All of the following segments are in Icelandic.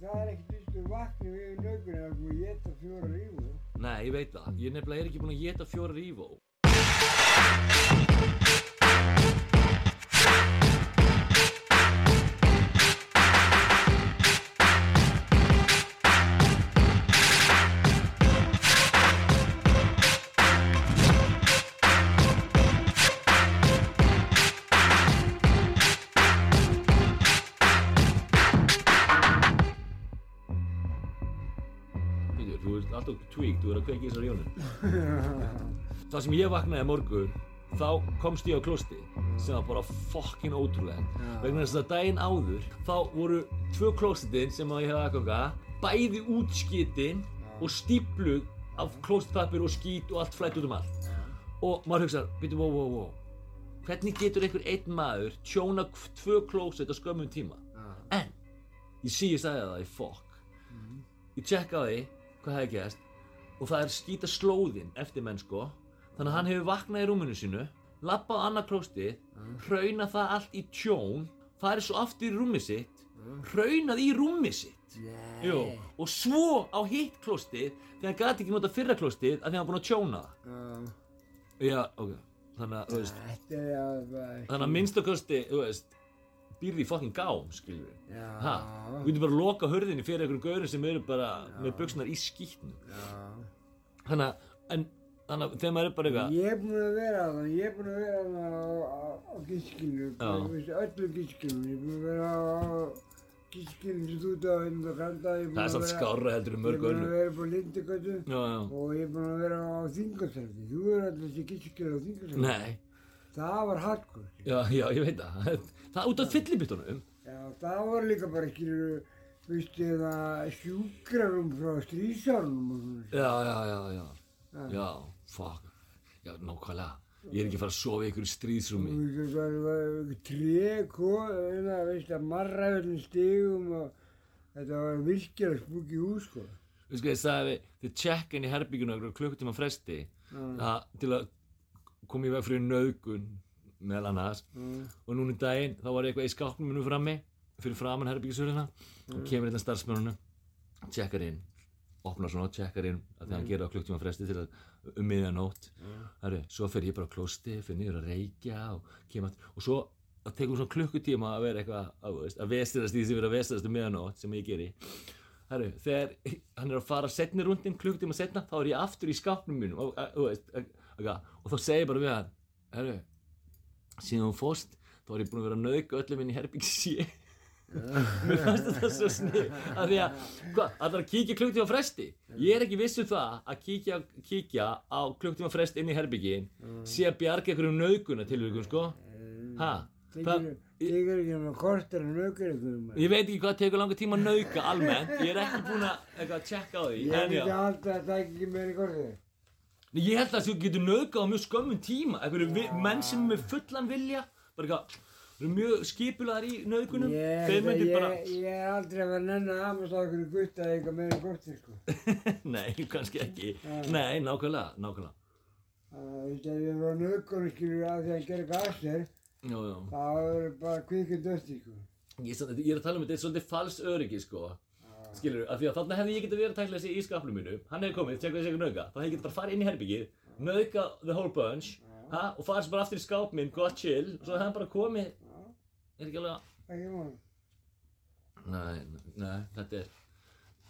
það er ekkert vist að vakna við nögun eða þú geta fjóra rífu. Nei, ég veit það. Ég nefnilega er ekki búinn að geta fjóra rífó. Tweaked, þú er að kveiki í þessar jónum. Það sem ég vaknaði morgun, þá komst ég á klosti sem var bara fucking ótrúlega. Vegna þess að daginn áður, þá voru tvö klósitin sem að ég hefði aðganga, bæði útskittin og stípluð af klóstpapir og skít og allt flætt út um allt. Og maður hugsaður, býtur, wow, wow, wow. Hvernig getur einhver einn maður tjóna tvö klósit á skömmum tíma? En, ég sé ég sagði það í fokk. Ég tjekka á því hvað hefði gerst og það er skýta slóðin eftir menn sko. Þannig að hann hefur vaknað í rúminu sínu lappað annað klóstið hraunað það allt í tjón farið svo aftur í rúmið sitt hraunað í rúmið sitt. Jú, og svo á hitt klóstið þegar hann gati ekki nota fyrra klóstið af því að hann var búinn að tjóna það. Já, ok, þannig að, þú veist að bara... þannig að minnstakosti, þú veist býrði í fucking gám, skilur við Já. Ha, við getum bara að loka hörðinni fyrir einhverjum gaurin sem eru bara með buksnar í skýtnu Já. þannig að, að þegar maður er bara eitthvað Ég er búinn að vera að það, ég er búinn að vera að það á, á, á gískinu, Já. öllu gískinu, ég er búinn að vera á gískinu sem þú kanda, ég er búinn það er að samt vera, skárra heldur en ég er mörg búinn að vera á Lindegötu já, já, og ég er búinn að vera á Þingastræti, þú er alltaf þessi gískinu á Þingastræti. Það var hardcore, já, já, ég veit það. Það er út af fyllibittunum já, það var líka bara, skilur, veistu, það sjúkrarum frá strísárunum og svona. já, já, já, já, já, fuck. Já, nákvæmlega, ég er ekki að fara að sofa í einhverju veist, það var eitthvað tré, kóða, veist, að marra öllum stigum og þetta var virkilega spúki hús, sko. Þú sko, ég sagði þið tjekka inn í herbygginu okkur klukkutíma fresti að, til að koma í veg fyrir nauðgun meðal annars. Og núna í daginn þá var ég eitthvað í skápnum minu frammi fyrir framan herbyggisörðina og kemur einn starfsmennunum tjekkar inn opnar svona, tjekkar inn að hann gerir á klukktíma fresti til að um miðjanótt. Herru, svo fer ég bara á klósti, fyrir niður að reykja og kemur aftur. Og svo það tekur svona klukkutíma að vera eitthvað að, að vestirast í því sem vera vestirast um miðjanótt sem ég geri. Herru, þegar hann er að fara setni rundin klukkutíma setna þá er ég aftur í skápnum mínum og, að- að- að- og þá segir ég bara við hann Herru, síðan hún fórst þá er ég búinn að vera að nauðga öllum inn í herbygg sé mér fannst þetta svo snið að því að, hvað, er að kíkja klukktíma fresti? Ég er ekki viss um það að kíkja, kíkja á klukktíma frest inn í herbyggin sé að bjarga einhverjum nauðguna tilvíkum, sko ha, það, Tekur ekki hann að korta hann aukur ykkur um ég veit ekki hvað tekur langa tíma að nauðga almennt, ég er ekki búinn að tjekka á því, Ég en já. myndi alltaf að það ekki meira kortið. Nei, Ég held að þú getur nauðgað á mjög skömmum tíma. Einhverju vi- menn sem er með fullan vilja bara eitthvað, þeir eru mjög skipulaðar í nauðgunum. Ég, ég, bara ég er aldrei að vera nenn að amast á ykkur gutta eða eitthvað meira kortið, sko. Nei, kannski ekki. Nei, nákvæmlega, nákvæmlega. Það veist, ef ég var nöggunum, skilur, að því að gera gas þér, Jú, jú þá er bara kvikið dösti, sko. Ég, ég er að tala um þetta, þetta er svolítið fals öryggi sko Skilur, af því að þarna hefði ég getið verið að tækla þessi í skaplu mínu Hann hefði komið, tjekka þessi eitthvað nauðga Þá hefði ég getið bara farið inn í herbyggið Nauðga the whole bunch ha, Og farið svo bara aftur í skáp minn, gott chill Svo hefði hann bara komið. Er ekki alveg Ekki mál. Nei, nei, þetta er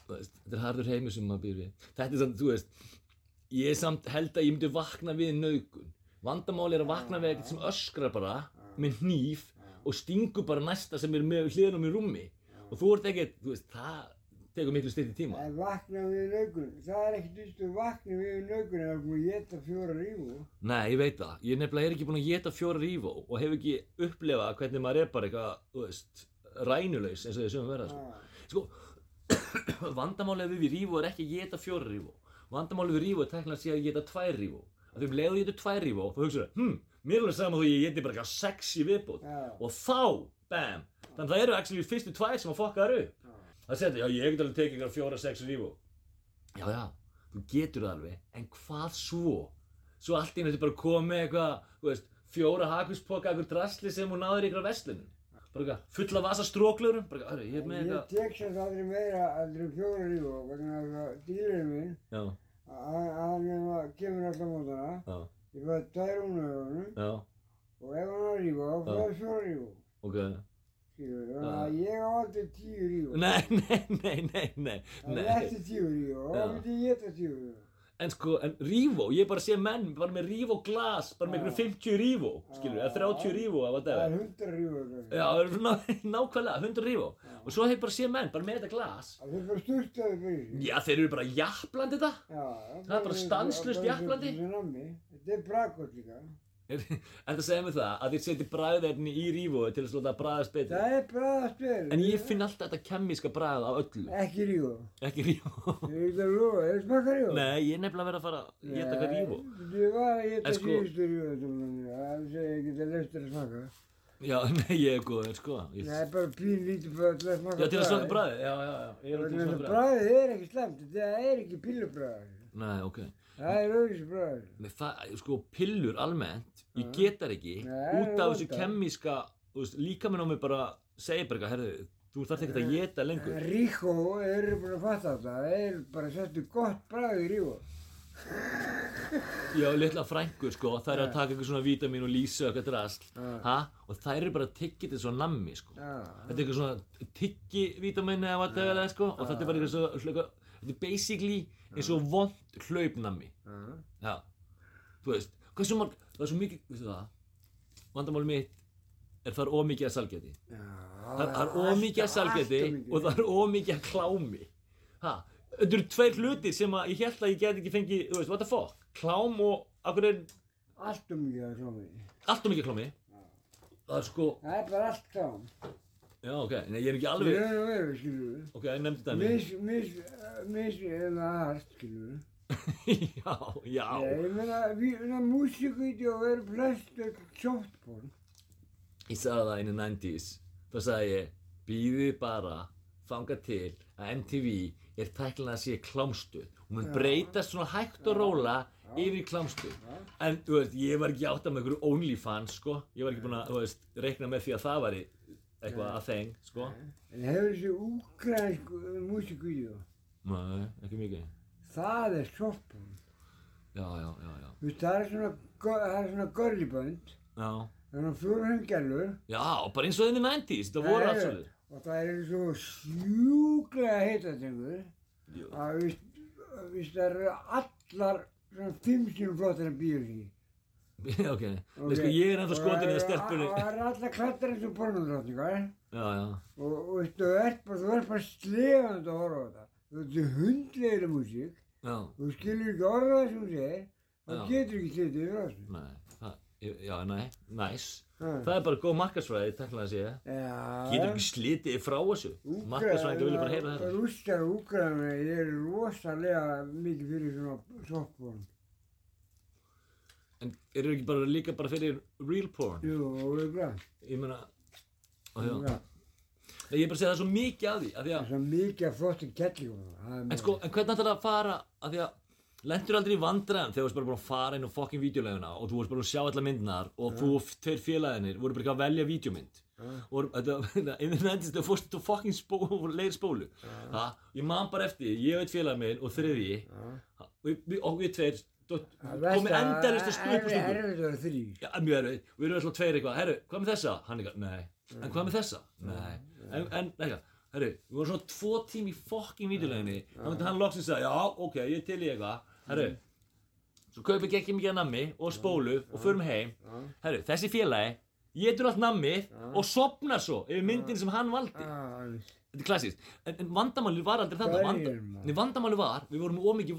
þú Þetta er harður heimur sem maður býr við. Þetta er samt, þú veist Ég er samt held að ég myndi vakna við nauðgun. Vandamáli er að vakna við eitthvað sem öskrar bara Með hníf Og stingur bara næsta sem er með hliðin á mér rúmi. Og þú ert ekkert, þú veist, það tekur miklu styrti tíma. Það vakna við nögun, það er ekkert vist að vakna við nögun búin að geta fjóra rífu. Nei, ég veit það, ég nefnilega er ekki búinn að geta fjóra rífó Og hef ekki upplefað hvernig maður er bara eitthvað, þú veist Rænulaus eins og þið sögum verða sko. sko vandamálið við rífó er ekki að geta fjóra rífó vandamálið við rífó er teknilega að sé að geta tvær rífó að því um leiðu ég geta tvær rífó þá hugsaðu, hm, mér er saman þó ég geti bara eitthvað sex í viðbót. Og þá, bam þannig að það eru actually fyrstu tvær sem að fokka þar upp það segir, já ég get alveg tekið eitthvað fjóra, sex rífó já, já, þú getur það alveg en hvað svo? Svo allt í einu þetta bara komið eitthvað þú veist, fjóra hakuspoka eitthvað drasli sem hún náður í eitthvað vestlunum bara eitthvað, fulla vasa stróklurum, bara eitthvað, hörru, ég er með Ég eitthvað, tek samt aldrei meira aldrei fjóra vegna þess að dílurinn minn, já, hann, að- kemur alltaf mótana, já, ég fæði tvær únöðunum já, og ef hann har rífó, þá fæði fjóra rífó. Ég á aldrei tíu rífó. nei, nei, nei, nei, nei, Það er eftir tíu rífó, Já. þá myndi ég geta tíu rífó. en sko, en rífó, ég bara sé menn, bara með rífó glas, bara með Já. einhverjum 50 rífó, skilur, eða 30 rífó, Það er whatever, hundra rífó. kannski. já, það eru ná- nákvæmlega, 100 rífó, og svo ég bara sé menn, bara með þetta glas, Það er bara sturtaði fyrir já, þeir eru bara jafnlandi þetta, Já, Það er bara stanslaust japlandi. Þetta er brakot líka. Það segir mér það, að þið seti bræðefni í rífói til að láta það bræðast betur, Það er bræðast verið. en ég finn alltaf þetta kemíska bræð á öllu, Ekki rífó. ekki rífó, Ég ekki að lofa, er. Smakka rífó? nei, ég er nefnilega að vera að fara að geta eitthvað rífó, Ég var að geta sko- síðustu rífó Það segi ég geta leist að smaka. já, nei, ég er góður, sko, ég, Það er bara pín lítið að til að smaka bræði, já, er bræði, er er Það er það, sko, pillur almennt, ég get þær ekki út af þessu kemíska, líka minn á mig bara segir bara, herðu, þú þarf ekki að geta lengur. Ríkó eru búin að fatta þetta. Það er bara settu gott bræð í rífó. Já, litla frængur, sko, þær eru að taka eitthvað svona vítamin og lýsa og eitthvað drasl, og þær eru bara að tyggja þetta svo nammi, sko. Þetta er eitthvað svona tyggi vítamin eða hvað það er, sko, og þetta er bara eitthvað svo, eitthvað, þetta er basically eins og vond hlaupnammi. Já. Þú veist, hvað svo marg, það er svo mikið, veistu það, vandamáli mitt er það er ómikið að salgæti. Já. Það er ómikið að mikið. og það er ómikið að klámi. Ha, þetta eru tveir hlutir sem að ég held að ég get ekki fengið, þú veist, what the fuck, klám og, akkur er Allt um mikið að klámi. allt og mikið klámi. Það er sko, Það er bara allt klám. Já ok, nei ég er ekki Í alveg, raun og veru, skilur við. ok, ég nefndi dæmi. Mis, mis, mis, eða hart, skilur við. já, já, Ég meina, við, músíkvídeó er flest softporn. ég sagði það in the 90s, þá sagði ég, býðið bara, fanga til að MTV er tæknilega að sé klámstuð. Hún mun breytast svona hægt og róla yfir í klámstuð. En, þú veist, ég var ekki átt af með einhverju OnlyFans, sko. Ég var ekki búinn að, þú veist, reikna með því að það væri eitthvað að þeng, sko. En hefur þessi úkrænsk músíkvídeó, Nei, ekki mikið. það er softporn. Já, já, já, já. Þú veist, það er svona, það er svona girlybönd, Já, þannig að fjórum gælur. já, bara eins og the 90s, það voru Nei, allt svolítið. Og það er svo sjúklega heitatengur Jú. að víst, víst það eru allar svona fimm sinum flottar en bíósíki. ok, okay. sko, ég er ennþá skotin í það stelpunni. Það eru allar klættar eins og pornodrottningar. Já, já, Og, og þú ert bara, þú ert bara slefandi að horfa á þetta. Þú ert hundlegri músík, já, þú skilur ekki orða það sem þú segir, Já. getur ekki slitið yfir þessu. nei, það, já, nei, næs. Það er bara góð markarsfræði, teknilega að segja. Já. Getur ekki slitið frá þessu. Markarsfræðingar vilja bara heyra þetta. Rússar og Úkraina er rosalega mikið fyrir svona softporn. En eru ekki bara líka bara fyrir real porn? Jú, glæð. Ég meina, ó, já. Nei, ég er bara að segja það er svo mikið af því, af því Það að, er svo mikið af flottum kettlingum. það er en sko, en hvernig ætlar það að fara, af því að, lendur aldrei í vandræðum þegar þú varst bara búin að fara inn á fucking videoleguna og þú varst bara að sjá allar myndnar og þú og tveir félaginir voru bara ekki að velja videomynd. Og þetta, innan endist þau fórst þú fucking spó, leir spólu. Ha, ég man bara eftir, ég veit félagin minn og þriði, og við, og við tveir, komið endalistu Það stöpustundur. er erfitt að vera þrýr. Já, mjög erfið. Við erum alltaf tveir eitthvað, herru, hvað með þessa? Hann eitthvað, nei. En hvað með þessa? Nei. En, en, eitthvað, herru, við vorum svona tvo tím í fokkin videoleginni. Þá myndi hann loksins að, já, ok, ég til í eitthvað. Herru, svo kaupið ekki mikið nammi og spólu og förum heim. Herru, þessi félagi, getur allt nammið og sopnar svo yfir myndin sem hann valdi. Þetta er klassískt. En, en vandamáli var aldrei þetta. Ég, vandamáli var, við vorum ómikið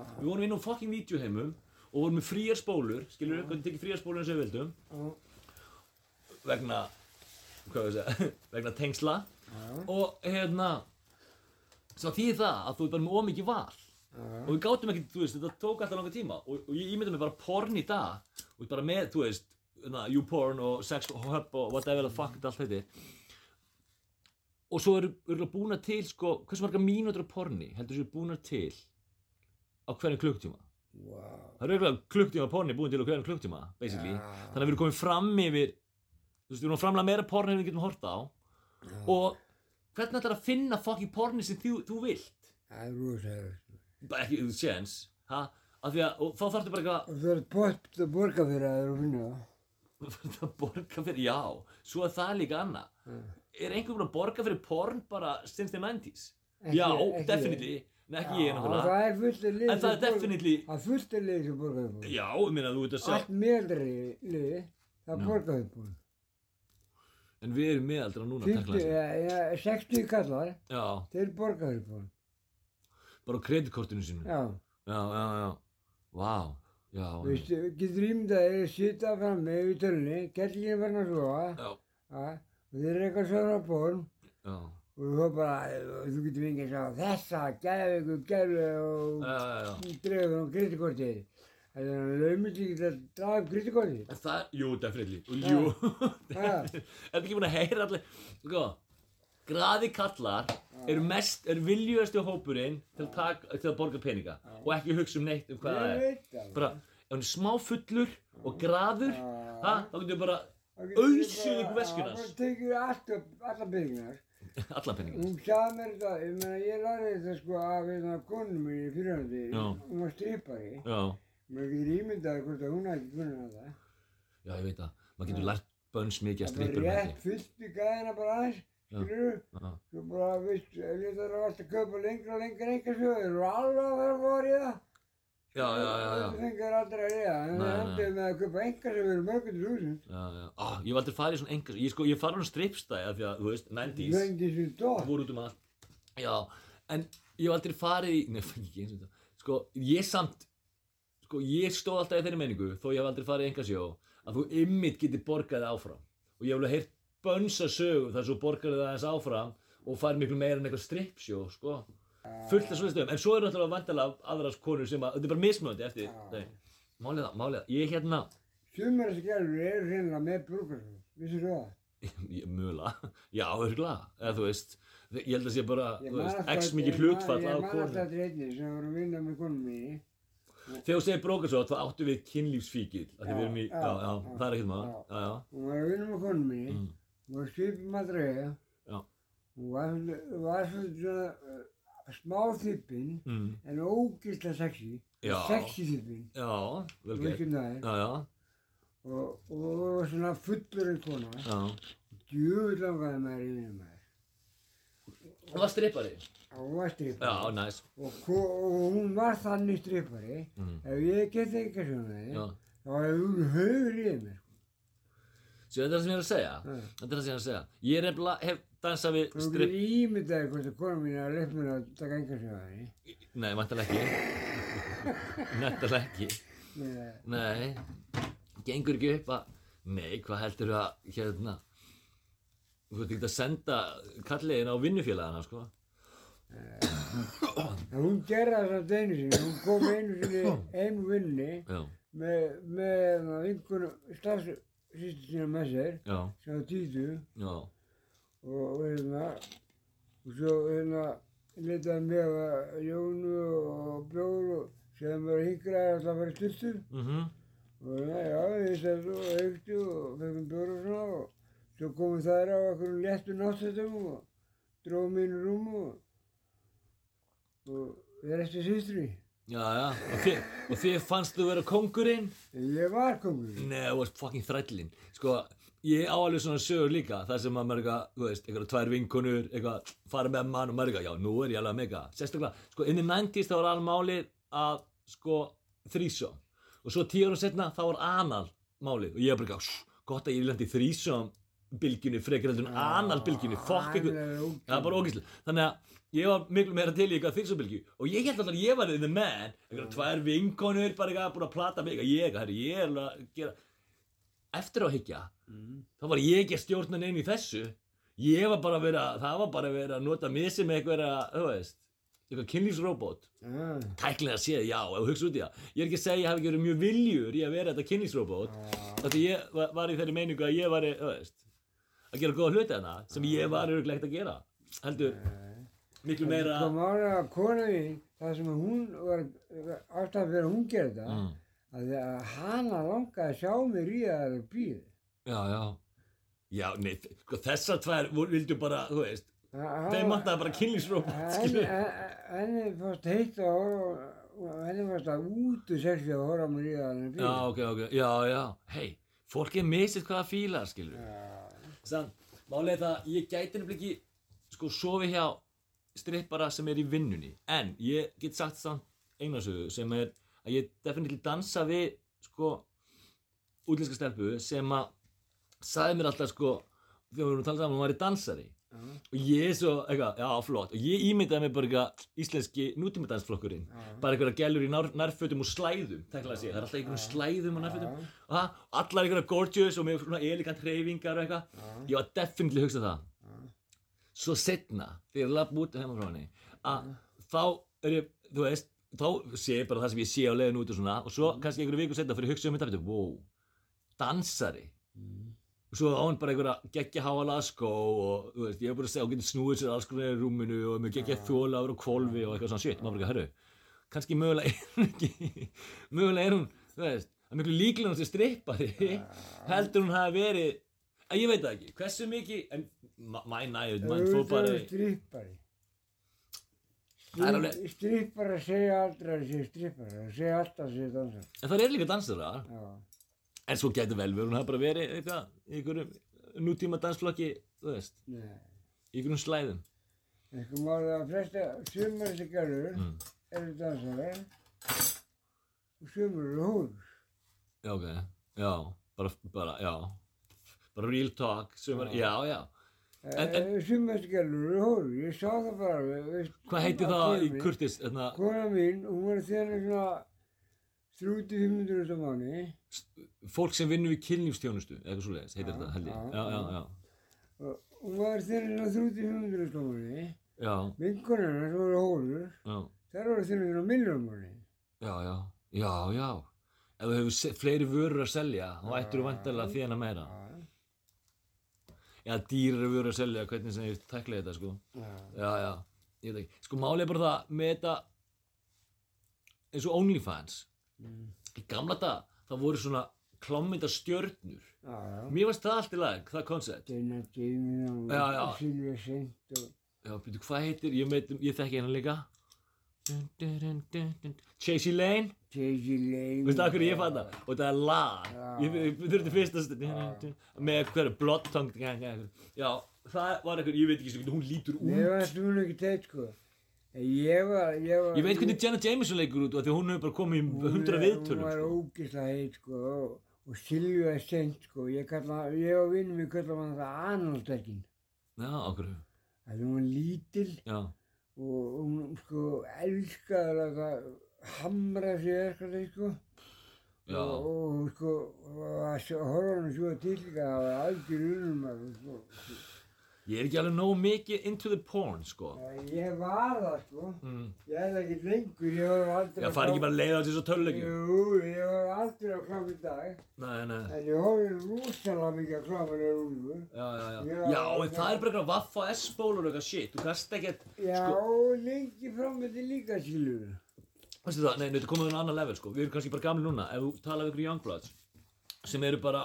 val. Við vorum inn á fokkin videoheimum og vorum með fríar spólur, skilur við, hvernig tekið fríar spólur eins og við vildum. Vegna, hvað við segja, vegna tengsla. Og hérna, svo þýði það að þú er bara með ómikið val. Og við gátum ekki, þú veist, þetta tók alltaf langa tíma. Og, og ég ímynda mig bara porn í dag, og bara með, þú veist, na, YouPorn og Sex og Hub og whatever the fuck þetta allt heitir. Og svo eru, eru búna til, sko, hversu marga mínútur af porni heldur þessu búnar til á hverjum klukktíma? Wow. Það eru eiginlega klukktíma porni búin til á hverjum klukktíma, basically. Já. Þannig að við erum komin fram yfir þú veist, við erum að framlega meira porn en við getum horta á og hvernig ætlar að finna fokkin porni sem þú, þú vilt Það er bara ekki, þú séns ha, af því að, og þá þarftu bara Og þú ert bort að borga fyrir að það er að finna það. eitthvað að borga fyrir, já svo er það líka annað er einhver búinn að borga fyrir porn bara since the 90s Ekki- já, definitely Nei, ekki ég Já, náttúrulega. Það er fullt af lið. en það er definitely Það er fullt af lið sem borgaði búin. já, ég meina þú veit að sjá Allt meðaldri lið, það borgaði búin. en við erum miðaldra núna 50, tekla ja, ja, 60 kallar, já, þeir borgaði búin. bara á kreditkortinu sínu. Já, Já, já, já, vá já, veistu, getur ímyndað að sita frammi í tölunni, kellingin verðin að sofa, já, ja, og þeir eru eitthvað svona born, já, og þú bara, þú getur fengið að sjá þessa, gæðu ykkur, gæðu og já, já. dreifur á kredikortið. Það er laumist ekki að draga upp kredikortið. En það, jú, definitely, og jú, er ekki búin að heyra allir, sko, graði kallar eru mest, eru viljugasti á hópurinn til að, að borga peninga og ekki hugsa um neitt um hvað það er. það. Bara, ef hann er smá fullur og graður, þá getur bara Það auðsið bara- upp veskuna Það hans. bara tekið allt upp, alla peninga. Hún sagði mér þetta, ég meina ég lærði þetta sko af einna konu minni í fyrirhandi, hún var strippari. Já, Mér getur ímyndað hvort að hún hefði kunnað það. já, ég veit það. Maður getur lært bönns mikið að Það var strippur með rétt fyllt í gæðina bara aðeins, skilur því. Svo bara, veist, ég þarf að alltaf kaupa lengra og lengra einhver sögur, þeir eru alveg að vera að í það. Já, já, já, já, Það fengur aldrei að reyða, en það endið með að kaupa einhver sem eru mörgundur húsins. já, já. Á, ég hef aldrei farið í svona engas, ég sko, ég farið á strippstæði af því að, þú veist, 90s. Lengi sem dótt. voru út um allt já, en ég hef aldrei farið í nei, ekki eins og þetta sko, ég samt sko, ég stóð alltaf í þeirri menningu þó ég hef aldrei farið í enga sjó að þú ymmit geti borgaði áfram og ég hef alveg heyrt bönsa sögu þar svo borgaði það aðeins áfram og farið miklu meira en eitthvað strippsjó sko, fullt af svona stöðum en svo eru náttúrulega vantilega aðras konur sem að þetta er bara mismöndi eftir nei, málið það, málið það, ég hérna Sumar þessi gælur eru hreinlega með brúkarsum, vissir þú það? mjöla, já, örgulega eða þú veist, ég held að sé bara þú veist, x mikið ég man- hlutfall Ég á man konur alltaf eftir einni sem voru að vinna með konum minni. Þegar þú segir brókarsótt, þá áttu við kynlífsfíkil af því Já, við erum í, já, já, það er ekkert maður já. Já, Hún var að vinna með konum minni, Mm. hún var að drauga. Já. Hún var, var svona smá þippin, mm. en ógeðslega sexy. Já. Sexy þippin, Og, og var svona fullurinn kona. já Djúvill langaði maður í vinna maður. Það var strippari Hún var strippari. Já, næs Og, ko- og hún var þannig strippari. mm. Ef ég geti ekki svona þig, þá hefði hún höfur í mér. svo þetta er það sem ég er að segja Ja. Þetta er það sem ég er að segja Ég er nefnilega, hef dansað við Þú stripp getur ímyndaði hvort að kona mín að mér að taka enga sig á henni. Nei, vantarlega ekki. Vantarlega ekki. Nei, gengur ekki upp að Nei, hvað heldur að, hérna Þú veit ekki að senda kalliðin á vinnufélagana, sko? En hún gerði það einu sinni, hún kom einu sinni úr vinni Já, með, með vinkunum, starfsýstu sína með sér, sem var títu já og, hérna, og svo hérna leitaði mig að Jónu og Bjór og sem var hingraði alltaf að fara í styrtu Mhm, og hérna, já, ég svo og aukti og fekkum Bjór og svona og svo komum þær á einhverjum léttu náttsettum og dróðum í rúm og og erum eftir sýstri. Já, já, þið, og þið fannst þú vera kongurinn? Ég var kongur. Nei, þú varst fucking þrællinn. Sko, ég á alveg svona sögur líka, það sem að maður er eitthvað, þú veist, eitthvað tvær vinkonur, eitthvað, fara með mann og maður er eitthvað, já, nú er ég alveg mega. Sérstaklega, sko, inn í 90s þá var alveg málið að, sko, þrísóm. Og svo tíu árum setna, þá var anal málið. Og ég var bara eitthvað, "Shh, gott að ég lendi þrísóm bylgjunni, frekar heldur en anal bylgjunni, fuck eitthvað. Það er bara ógíslega. Þannig að ég var miklu meira til í eitthvað þýrsabilgju og ég held alltaf að ég var eftir á að hyggja. Þá var ég ekki að stjórna neina í þessu. Ég var bara að vera, það var bara að vera að nota mig sem eitthvað, þú veist eitthvað kynlífsrobot. Já, tæknilega séð, já, ef þú hugsa út í það. Ég er ekki að segja að ég hafi ekki verið mjög viljur í að vera þetta kynlífsrobot. Af því ég var, var í þeirri meiningu að ég var að gera góða hluti hana sem ég var öruglega ekkert að gera. Heldur, miklu meira Sko máli að kona mín, það sem hún var ástæðan fyrir að hún gerði þetta, mm. Að, hana langaði að sjá mig ríða það býð. já, já, Já, nei, sko, þessar tvær vildu bara, þú veist, þeim vantaði bara Henni skilur. henni fannst heitt að horfa og henni fannst að útu sexi að horfa mér í það henni Já, ok, ok, já, já, hei, fólk er misið hvað það fílar, skilur. Já, Sann, málega það, ég gæti nefnilega ekki, sko, sofi hjá strippara sem er í vinnunni, en ég get sagt samt einnarsögu sem er að ég definitíli dansa við, sko, útlenska stelpu sem að sagði mér alltaf, sko, þegar við vorum að tala saman, hún væri dansari. já, Og ég er svo, eitthvað, já, flott, og ég ímyndaði mig bara eitthvað íslenski nútímadansflokkurinn, bara eitthvað gælur í nár, nærfötum og slæðum, tekla að segja, það er alltaf einhverjum slæðum og nærfötum, og það, og allar einhverja gorgeous og með svona elegant hreyfingar og eitthvað, ég var definitely að hugsa það. Svo setna, þegar ég lapp út heima frá henni, að þá er ég, þú veist, þá sé ég bara það sem ég sé á leiðin út og svona, og svo kannski einhverju viku setna fyrir að hugsa um þetta, veitu, wow, dansari, og svo á hann bara einhverja geggja háala skó og veist, ég hef bara að segja, hún getur snúið sér alls konar í rúminu og með geggja þóla og kvolfi og eitthvað svona shit, maður bara, herru, kannski mögulega er hún ekki, mögulega er hún, þú veist, er miklu líklega hún sem strippari, heldur hún hafi verið, að ég veit það ekki, hversu mikið, en mæ næður, mann fór bara, Það er alveg- Strippari segja aldrei að sé strippari, það segja alltaf að sé dansar. en það er líka dansarar, Já, en svo getur vel verið, hún hafi bara verið eitthvað, í einhverjum nútíma dansflokki, þú veist, nei. í einhverjum slæðum. Eitthvað málið að flesta, sumar þessi gælur Mm. eru dansarar og sumar eru hús. Já, ok, já, bara, bara, já, bara real talk, sumar, já, já. En- en- Sumar þessi gælur eru hús, ég sá það bara, veist. Hvað heitir á það í. Kurtis, þarna, Kona mín, hún var þegar svona 300-500 á mánu fólk sem vinnur í kynlífstjónustu, eitthvað svo leiðis, heitir þetta, held ég. já, Já, já, og hún var svona 300-500 á mánu já, vinkonarnar sem voru já, þær voru þegar svona miljónum mánu. já, já, já, já. Ef þú hefur fleiri vörur að selja, þá ættir þú vantarlega að þjána meira. Já, dýrar vörur að selja, hvernig sem ég tækla þetta, sko. Já, Já, já, ég veit ekki. Sko, málið er bara það með þetta, eins og OnlyFans. Mm. Í gamla dag, það voru svona klámynda stjörnur. já, já. Mér varst það allt í lag, það koncept. Dana Jamie og Já, já. Silvia Sint og Já, býtu, hvað heitir, ég, ég þekki hennar líka. Chasey Lane, Veistu það hverju ég fann það? Og það er Já. ég, ég þurfti fyrst að, dun, með hverju blood tongue, já, það var eitthvað, ég veit ekki svo hvernig hún lítur út. varst hún ekki teitt, sko. Ég var, ég var... Ég veit hvernig Jenna Jameson leikur út því hún hefur bara komið í hundra viðtölum, Hún var sko. ógislega heit, sko, og, Silvia Sint, sko. Ég kalla, ég og vinnum mér kalla hann það Arnoldsterkin. Já, okkur, Það er hún lítil og hún, sko, elskaði að hamra sig eitthvað, sko. Og, og sko, að horfa hann svo til, líka, það var algjör unum að, sko. ég er ekki alveg nóg mikið into the porn, sko. Ég var það, sko. Mm. Ég er ekki lengur, ég var aldrei Já, fari ekki bara að leiða á þessu tölulegjum. Jú, ég var aldrei að kláma í dag. Nei, nei. En ég horfði rosalega mikið að kláma þegar úlfur. Já, já, já. Já, Já, en það er bara eitthvað vaff og S-bólur og eitthvað shit. Þú kannst ekkert, Já, Sko- lengi fram með þetta líka sílur. Veistu það, nei, þetta komið á annan level, sko. Við erum kannski bara gamli núna. Ef þú tala við ykkur youngbloods sem eru bara,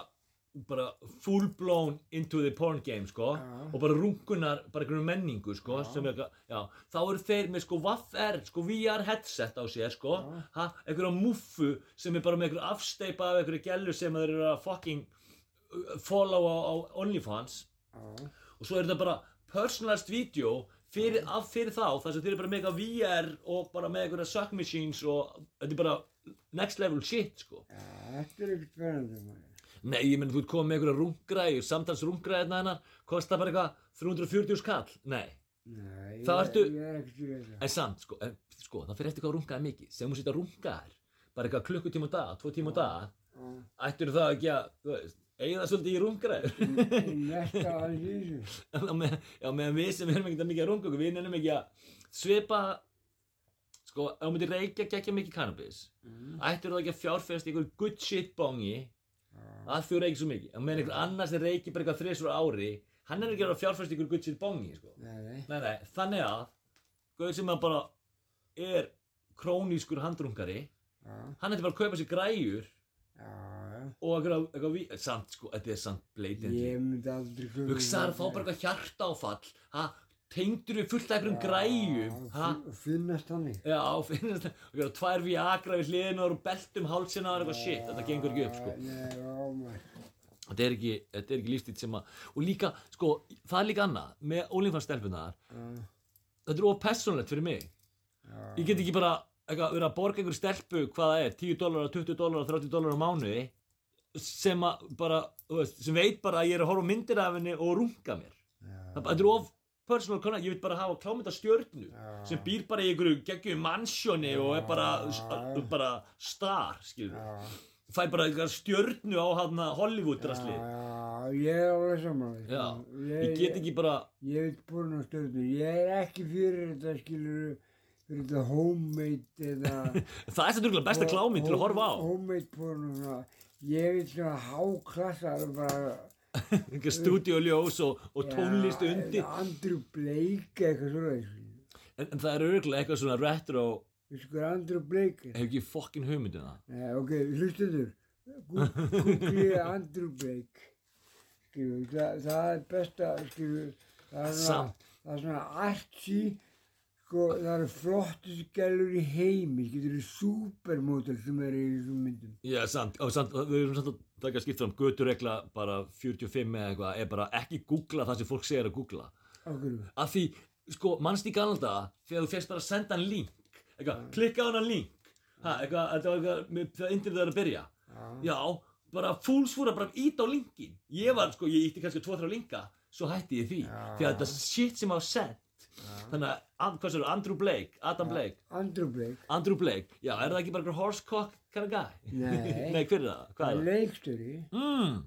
bara full blown into the porn game, sko. Og bara rungunar, bara einhverju menningu, sko. Sem er eitthvað, já. Þá eru þeir með, sko, vaff R, sko, VR headset á sér, sko. Ha, einhverja muffu sem er bara með einhverju afsteipa af einhverju gælu sem þeir eru að fucking uh, follow á, á OnlyFans. Og svo er þetta bara personalized video fyrir, af fyrir þá þar sem þeir eru bara með eitthvað VR og bara með eitthvað suck machines og þetta er bara next level shit sko. Þetta er ekkert maður. Nei, ég menn þú ert komið með eitthvað rungræður samtals rungræðina hennar kostar bara eitthvað 340 skall. Nei, Nei, Það ertu- er en samt sko, en, sko það fyrir eftir hvað rungaði mikið. Sem hún setja rungaðir bara eitthvað klukkutíma á dag, tvo tíma á dag Já, ættir það ekki að, þú veist eigið það svolítið í netta alls í þessu. Með, já, meðan við sem erum ekkert að mikið að runga okkur, við nefnum ekki að svipa, sko, ef þú myndir reykja geggja mikið cannabis, Mm. ættir þú ekki að fjárfæst í einhver good shit bongi, Já, að þú reykir svo mikið, en meðan einhver annars er reykir bara eitthvað þrisur á ári, hann er ekki að fjárfæst í einhver good shit bongi, sko. Nei, nei. Nei, nei, þannig að, gauð sem að bara er krónískur handrungari, Já, hann ætti bara að kaupa sér græjur já. Og eitthvað, eitthvað ví- samt sko, þetta er samt bleitindi Ég myndi aldrei köpa hugsaður að fá bara eitthvað hjartáfall ha, tengdur við fullt af einhverjum græjum. ha, Finnast þannig já, finnast það og gera tvær viagra við hliðinu og beltum hálsina og eitthvað shit, þetta gengur ekki upp sko. Nei, ámætt þetta er ekki, ekki lífstíð sem að og líka, sko, það er líka annað með ólinfarstelpunar þetta er of persónlegt fyrir mig. Ég get ekki bara eitthvað, verið að borga einhverju stelpu hvað það er, 10 dólar, 20 dólar, 30 dólar á mánuði sem að bara, þú veist, sem veit bara að ég er að horfa á myndir af henni og runga mér. Það, er of personal connect, ég vil bara hafa klámynda stjörnu sem býr bara í einhverju geggjum mansjóni og er bara, bara star, skilur fæ bara einhverja stjörnu á hann Hollywood drasli. Já, ég er alveg saman Já, ég get ekki bara Ég veit búin á stöðnu Ég er ekki fyrir þetta skilur fyrir þetta homemade eða það er þetta besta klámynd til að horfa á. Homemade porn og svona Ég veit svona háklassa bara einhver stúdíuljós og, og tónlist undir. Andrew Blake eitthvað svona en, en það er örgulega eitthvað svona retro hvað Andrew Blake er? hef ekki fokkin hugmyndið það. Nei, ok, hlustendur. Google Andrew Blake. Skilju, það, það er besta skilju, það er svona er svona artsy sko, það eru flottustu gælur í heimi getur þið supermodel sem eru í þessum myndum. Já, sant, og sant, við erum samt að taka skipt fram göturegla bara 45 eða eitthvað er bara ekki googla það sem fólk segir að googla. Af því, sko, mannst í galda þegar þú férst bara að senda hann link eitthvað, klikka á hann link ha, eitthvað, þetta var eitthvað, með- þegar internet er að byrja. Já, bara fools fúra bara ít á linkin ég var, sko, ég ítti kannski 2-3 linka svo hætti ég því, því að þetta shit sem á sent þannig að, and- hvað sér, Andrew Blake? Adam Blake, Andrew Blake. Andrew Blake já, er það ekki bara einhver horsecock kind of guy? Nei. Nei, hver er það? Hvað er það? leikstöri Mm,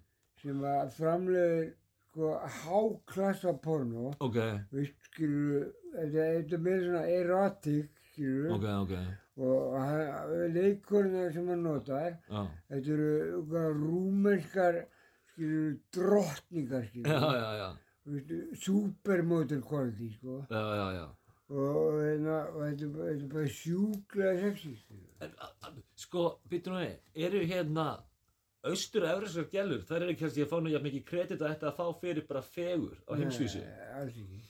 sem að framleiður sko háklassa porno ok, veist skilju þetta er meira svona erotic skilju ok, ok. Og leikkonurnar sem hann notar já, þetta eru skilju drottningar já, já, supermodel quality sko. Já, já, já. Og, hérna, þetta, er bara- þetta er bara sjúklega sexy skilju En, a- a- sko, býttu nú við, eru hérna austur efriskar gælur, þær eru kannski að fá jafn mikið kredit að þetta að fá fyrir bara fegur á heimsvísu. Nei, alls ekki.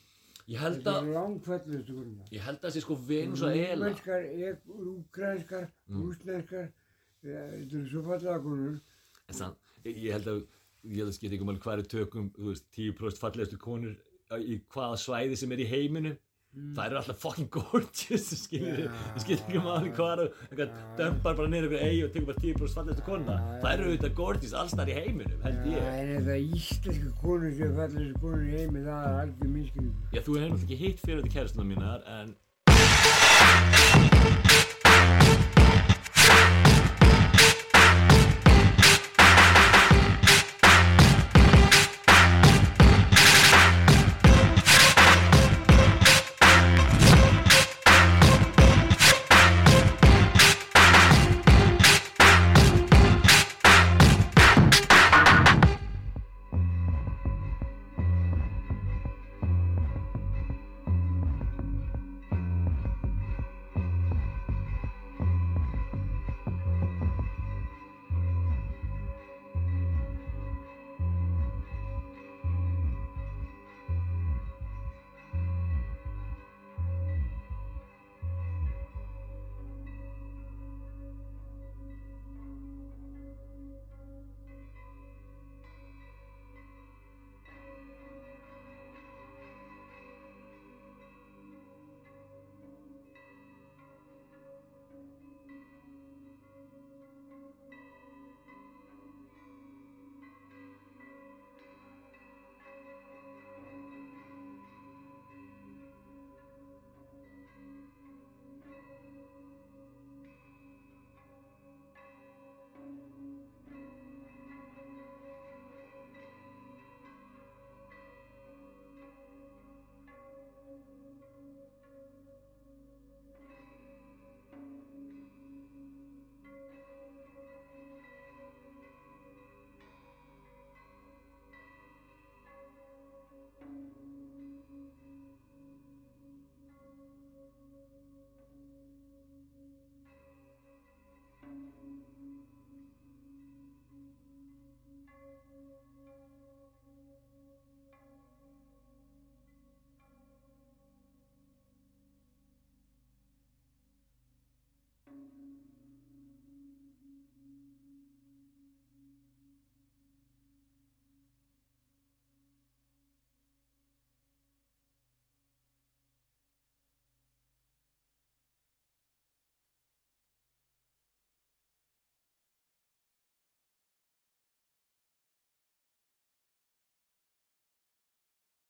Ég held þetta að, er langfællustu konunar ég held að þessi sko Venus og Ela. rúmenskar, úkrænskar rúsneskar þetta eru svo fallega konur. En sann, ég held að, ég held að skipta ykkur máli hvað eru tökum, þú veist, 10% fallegastu konur í hvaða svæði sem er í heiminum. Það eru alltaf fucking gorgeous, ég skilur ekki máli hvað eru, eitthvað dömpar bara niður ykkur eigi og tekur bara 10% fallegastu konuna. Það eru auðvitað gorgeous allstar í heiminum, held ég. en þetta íslenska konur sem fallegustu konur í heimi það er algjör minnskilningur Já, þú hefur náttúrulega ekki hitt fyrir þetta kærastuna mínar, en